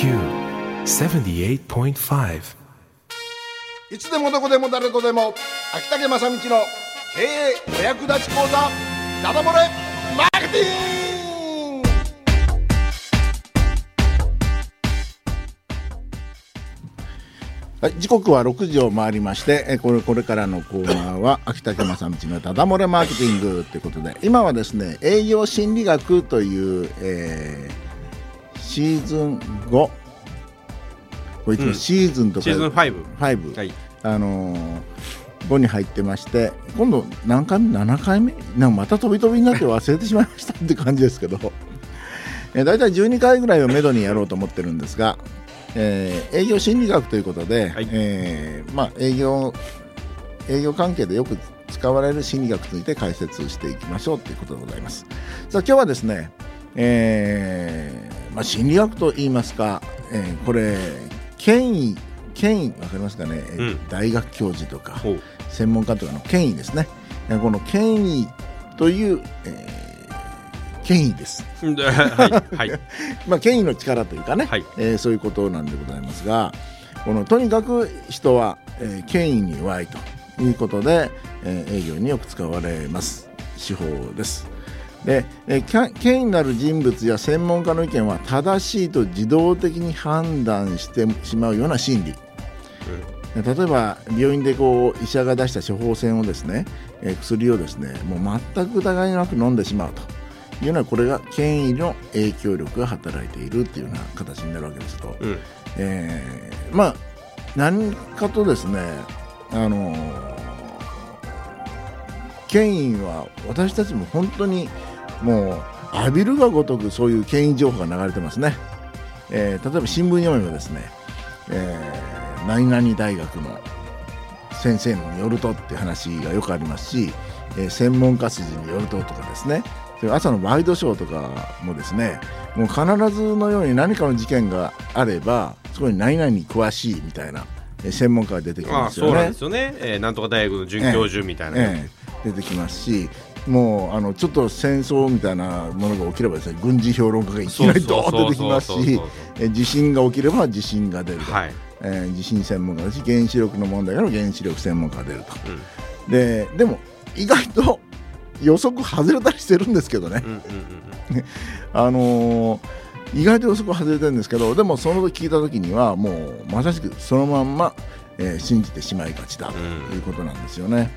78.5いつでもどこでも誰とでも秋竹正道の経営お役立ち講座ダダ漏れマーケティング。はい、時刻は6時を回りまして、えこれこれからのコーナーは 秋竹正道のダダ漏れマーケティングということで今はですね営業心理学という、えーシーズン5これいつもシーズンとか、シーズン5 5、はい。あのー5に入ってまして今度何回目7回目？なんかまた飛び飛びになって忘れてしまいましたって感じですけど、えー、大体12回ぐらいをめどにやろうと思ってるんですが、えー営業心理学ということで、はい。えーまあ、営業営業関係でよく使われる心理学について解説していきましょうということでございます。さあ今日はですね、えーまあ、心理学と言いますか、えーこれ権威権威わかりますかね、えーうん。大学教授とか専門家とかの権威ですね。えーこの権威という、えー権威です、ではいはい。まあ、権威の力というかね、はい。えーそういうことなんでございますがこのとにかく人は、えー権威に弱いということで、えー営業によく使われます。手法ですで、え権威なる人物や専門家の意見は正しいと自動的に判断してしまうような心理。例えば病院でこう医者が出した処方箋をですね、えー薬をですねもう全く疑いなく飲んでしまうというのはこれが権威の影響力が働いているっていうような形になるわけですと、うん。えーまあ何かとですねあの権威は私たちも本当にもう浴びるがごとくそういう権威情報が流れてますね、えー例えば新聞読めばですね、えー何々大学の先生によるとって話がよくありますし、えー専門家筋によるととかですね。朝のワイドショーとかもですねもう必ずのように何かの事件があればそこに何々に詳しいみたいな、えー専門家が出てきあますよね。あそうなんで。すよね、えー、なんとか大学の准教授みたいな、ええ出てきますしもうあのちょっと戦争みたいなものが起きればですね軍事評論家がいきなりドーンと出てきますし地震が起きれば地震が出る。と、はい、えー地震専門家だし原子力の問題から原子力専門家が出ると、ででも意外と予測外れたりしてるんですけどね、うんうんうん あのー意外と予測外れてるんですけどでもその時聞いた時にはもうまさしくそのまんま、えー信じてしまいがちだということなんですよね。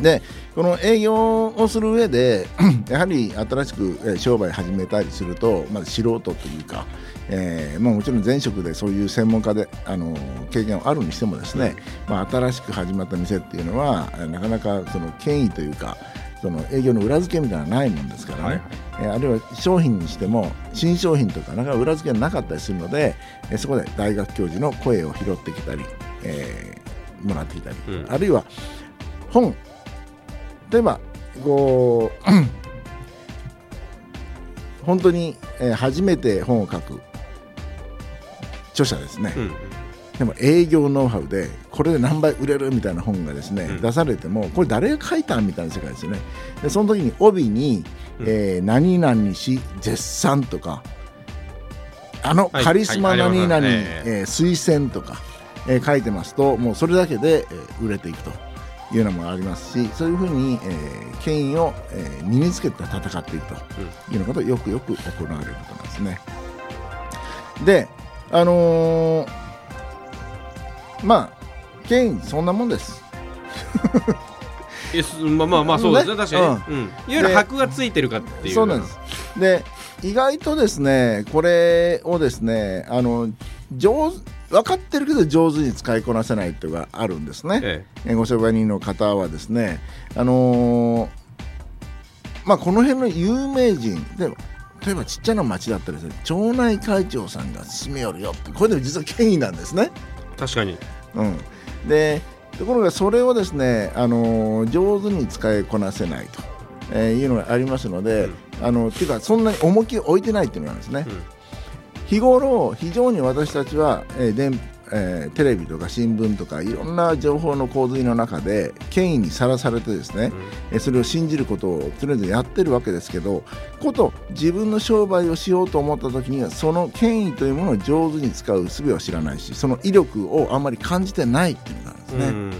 でこの営業をする上で やはり新しくえー商売始めたりすると、まず素人というか、えーまあ、もちろん前職でそういう専門家で、あのー経験があるにしてもですね、まあ、新しく始まった店っていうのはえーなかなかその権威というかその営業の裏付けみたいなのはないもんですからね、はいはい。えーあるいは商品にしても新商品とかなか裏付けがなかったりするので、えーそこで大学教授の声を拾ってきたり、えーもらってきたり、うん。あるいは本例えばこう 本当に、えー初めて本を書く著者ですね、うんうん。でも営業ノウハウでこれで何倍売れるみたいな本がですね、うん。出されてもこれ誰が書いたんみたいな世界ですよね。でその時に帯に、うん。えー何々し絶賛とかあのはいカリスマ何々、ますね。えー推薦とか、えー書いてますともうそれだけで、えー売れていくというのもありますしそういうふうに、えー権威を、えー身につけて戦っていくというようなことがよくよく行われることなんですね。であのーまあ権威そんなもんです。まあまあまあそうですね。ね。確かに、うん。いわゆる箔がついてるかっていう。そうなんです。で意外とですねこれをですねあの上手分かってるけど上手に使いこなせないっていうのがあるんですね。ええご商売人の方はですねあのーまあこの辺の有名人で例えばちっちゃな町だったらですね町内会長さんが勧めよるよってこれでも実は権威なんですね。え確かにうん、でところがそれをですね、あのー上手に使いこなせないと、えーいうのがありますので、あのっていうかそんなに重きを置いてないっていうのがあるんですね。うん日頃非常に私たちは、えー電ええーテレビとか新聞とかいろんな情報の洪水の中で権威にさらされてですね、えーそれを信じることをとりあえずやってるわけですけどこと自分の商売をしようと思った時にはその権威というものを上手に使う術は知らないしその威力をあんまり感じてないっていうのなんですね。うん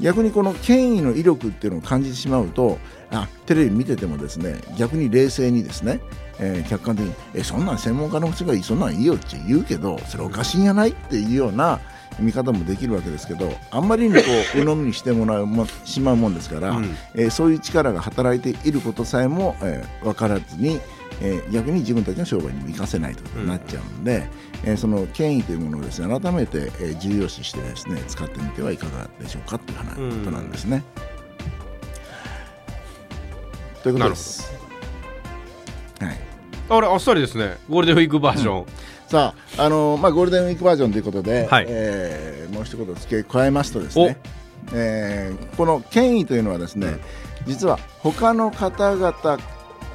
逆にこの権威の威力っていうのを感じてしまうとあテレビ見ててもですね逆に冷静にですね、えー客観的に「えそんなん専門家の人がいいそんなんいいよ」って言うけどそれおかしいんやない？っていうような見方もできるわけですけどあんまりにこう鵜呑みにしてもらうもしまうもんですから、うん。えーそういう力が働いていることさえも、えー分からずに、えー逆に自分たちの商売にも生かせないとなっちゃうんで、えーその権威というものをですね改めて、えー重要視してですね使ってみてはいかがでしょうかという話ことなんですね。ということです。はい。あれあっさりですね。ゴールデンウィークバージョン、さあ、あのまあ、ゴールデンウィークバージョンということで、はい。えーもう一言付け加えますとですね、えーこの権威というのはですね、実は他の方々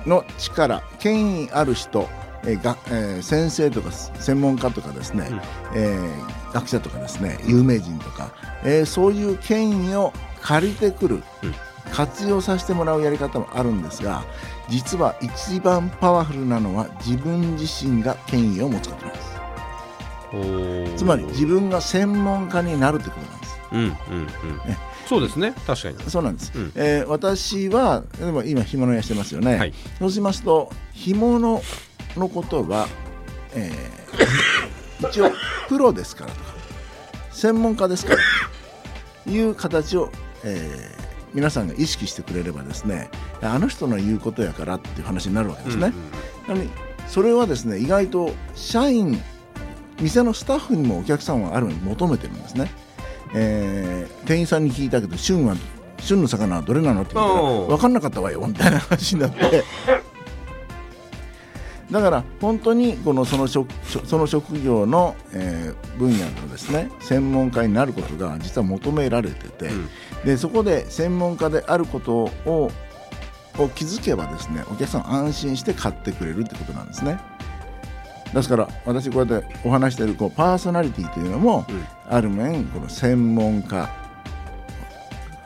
の力権威ある人、えーがえー先生とか専門家とかですね、うん。えー学者とかですね有名人とか、えーそういう権威を借りてくる、うん活用させてもらうやり方もあるんですが実は一番パワフルなのは自分自身が権威を持つことなんです。つまり自分が専門家になるということなんです。うんうんうん。そうですね。確かに。そうなんです、うん。えー私はでも今干物屋してますよね、はい。そうしますと干物のことは、えー 一応プロですからとか専門家ですからという形を、えー皆さんが意識してくれればですねあの人の言うことやからっていう話になるわけですね、なのにそれはですね意外と社員店のスタッフにもお客さんはある意味求めてるんですね、えー店員さんに聞いたけど旬は旬の魚はどれなのって言ったら分かんなかったわよみたいな話になって だから本当にこのその職その職業の、えー分野のですね専門家になることが実は求められてて、うん。でそこで専門家であることをを気づけばですねお客さん安心して買ってくれるってことなんですね。ですから私こうやってお話しているこうパーソナリティというのも、うん。ある面この専門家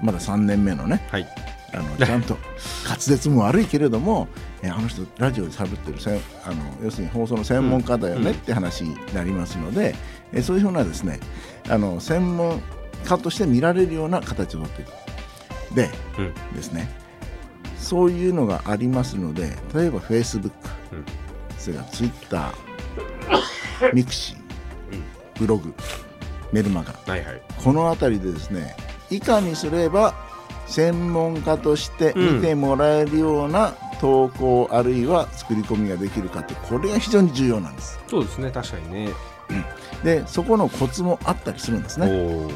まだ3年目のねはいあのちゃんと滑舌も悪いけれどもえあの人ラジオで喋ってるせんあの要するに放送の専門家だよねって話になりますので、えそういうふうなですねあの専門家として見られるような形をとっていくで、うん。ですね。そういうのがありますので例えば Facebook、うん。それから Twitter ミクシーブログ。メルマガ。はいはい。この辺りでですねいかにすれば専門家として見てもらえるような投稿、あるいは作り込みができるかってこれが非常に重要なんです。そうですね。確かにね。でそこのコツもあったりするんですおね。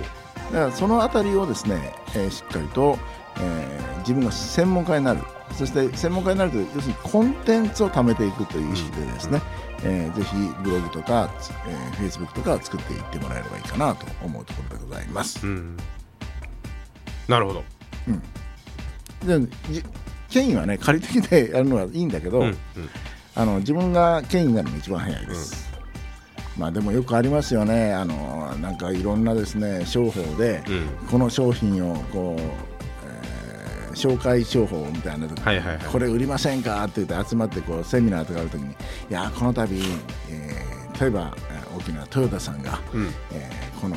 おだからその辺りをですね、えーしっかりと、えー自分が専門家になる。そして専門家になると要するにコンテンツを貯めていくという意識でですね、えーぜひブログとか、えー、Facebook とかを作っていってもらえればいいかなと思うところでございます。うん。なるほどでじ権威はね借りてきてやるのはいいんだけど、うんうん。あの自分が権威になるのが一番早いです、まあでもよくありますよね。あのなんかいろんなですね商法で、うん。この商品をこう、えー紹介商法みたいなとはいはいはい。これ売りませんかって言って集まってこうセミナーとかあるときにいやこの度、えー例えばえー大きなトヨタさんが、うん。えーこの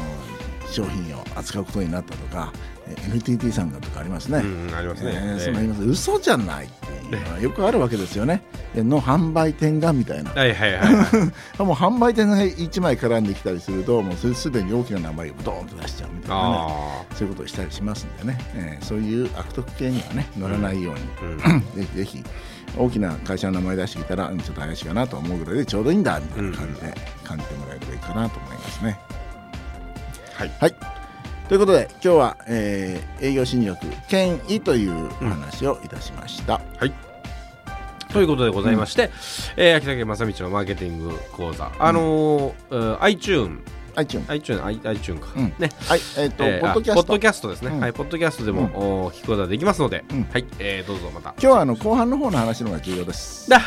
商品を扱うことになったとか、えー NTT さんがとかありますね。うんうんありますね。えーええ。そんな言います嘘じゃないっていうのはよくあるわけですよね。での販売店がみたいな。はいはいはいはい。もう販売店が1枚絡んできたりするともうそれすでに大きな名前をドーンと出しちゃうみたいなね。あそういうことをしたりしますんでね、えーそういう悪徳系にはね乗らないように、あうん。ぜひぜひ大きな会社の名前出してきたらうんちょっと怪しいかなと思うぐらいでちょうどいいんだみたいな感じで感じてもらえればいいかなと思いますね。はい。はい。ということで今日は、えー営業新力権威というお話をいたしました。ということでございまして、えー秋竹正道のマーケティング講座、あのー iTune iTunes iTunes、i- iTunes か。うん。ね。はいえっ、と、えーあポッドキャスト。ポッドキャストですね。うん。はい、ポッドキャストでも、お聞くことができますので、うん。はい、えーどうぞまた。今日はあの後半の方の話の方が重要です。前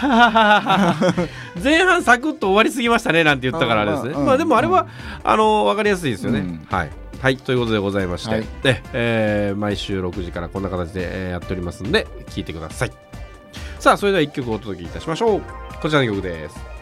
半サクッと終わりすぎましたねなんて言ったからあれですね。うんうんまあでもあれは、あの分かりやすいですよね。うん。はい。はい、ということでございまして、はい。でえー毎週6時からこんな形で、えーやっておりますんで聞いてください。さあそれでは1曲お届けいたしましょう。こちらの曲です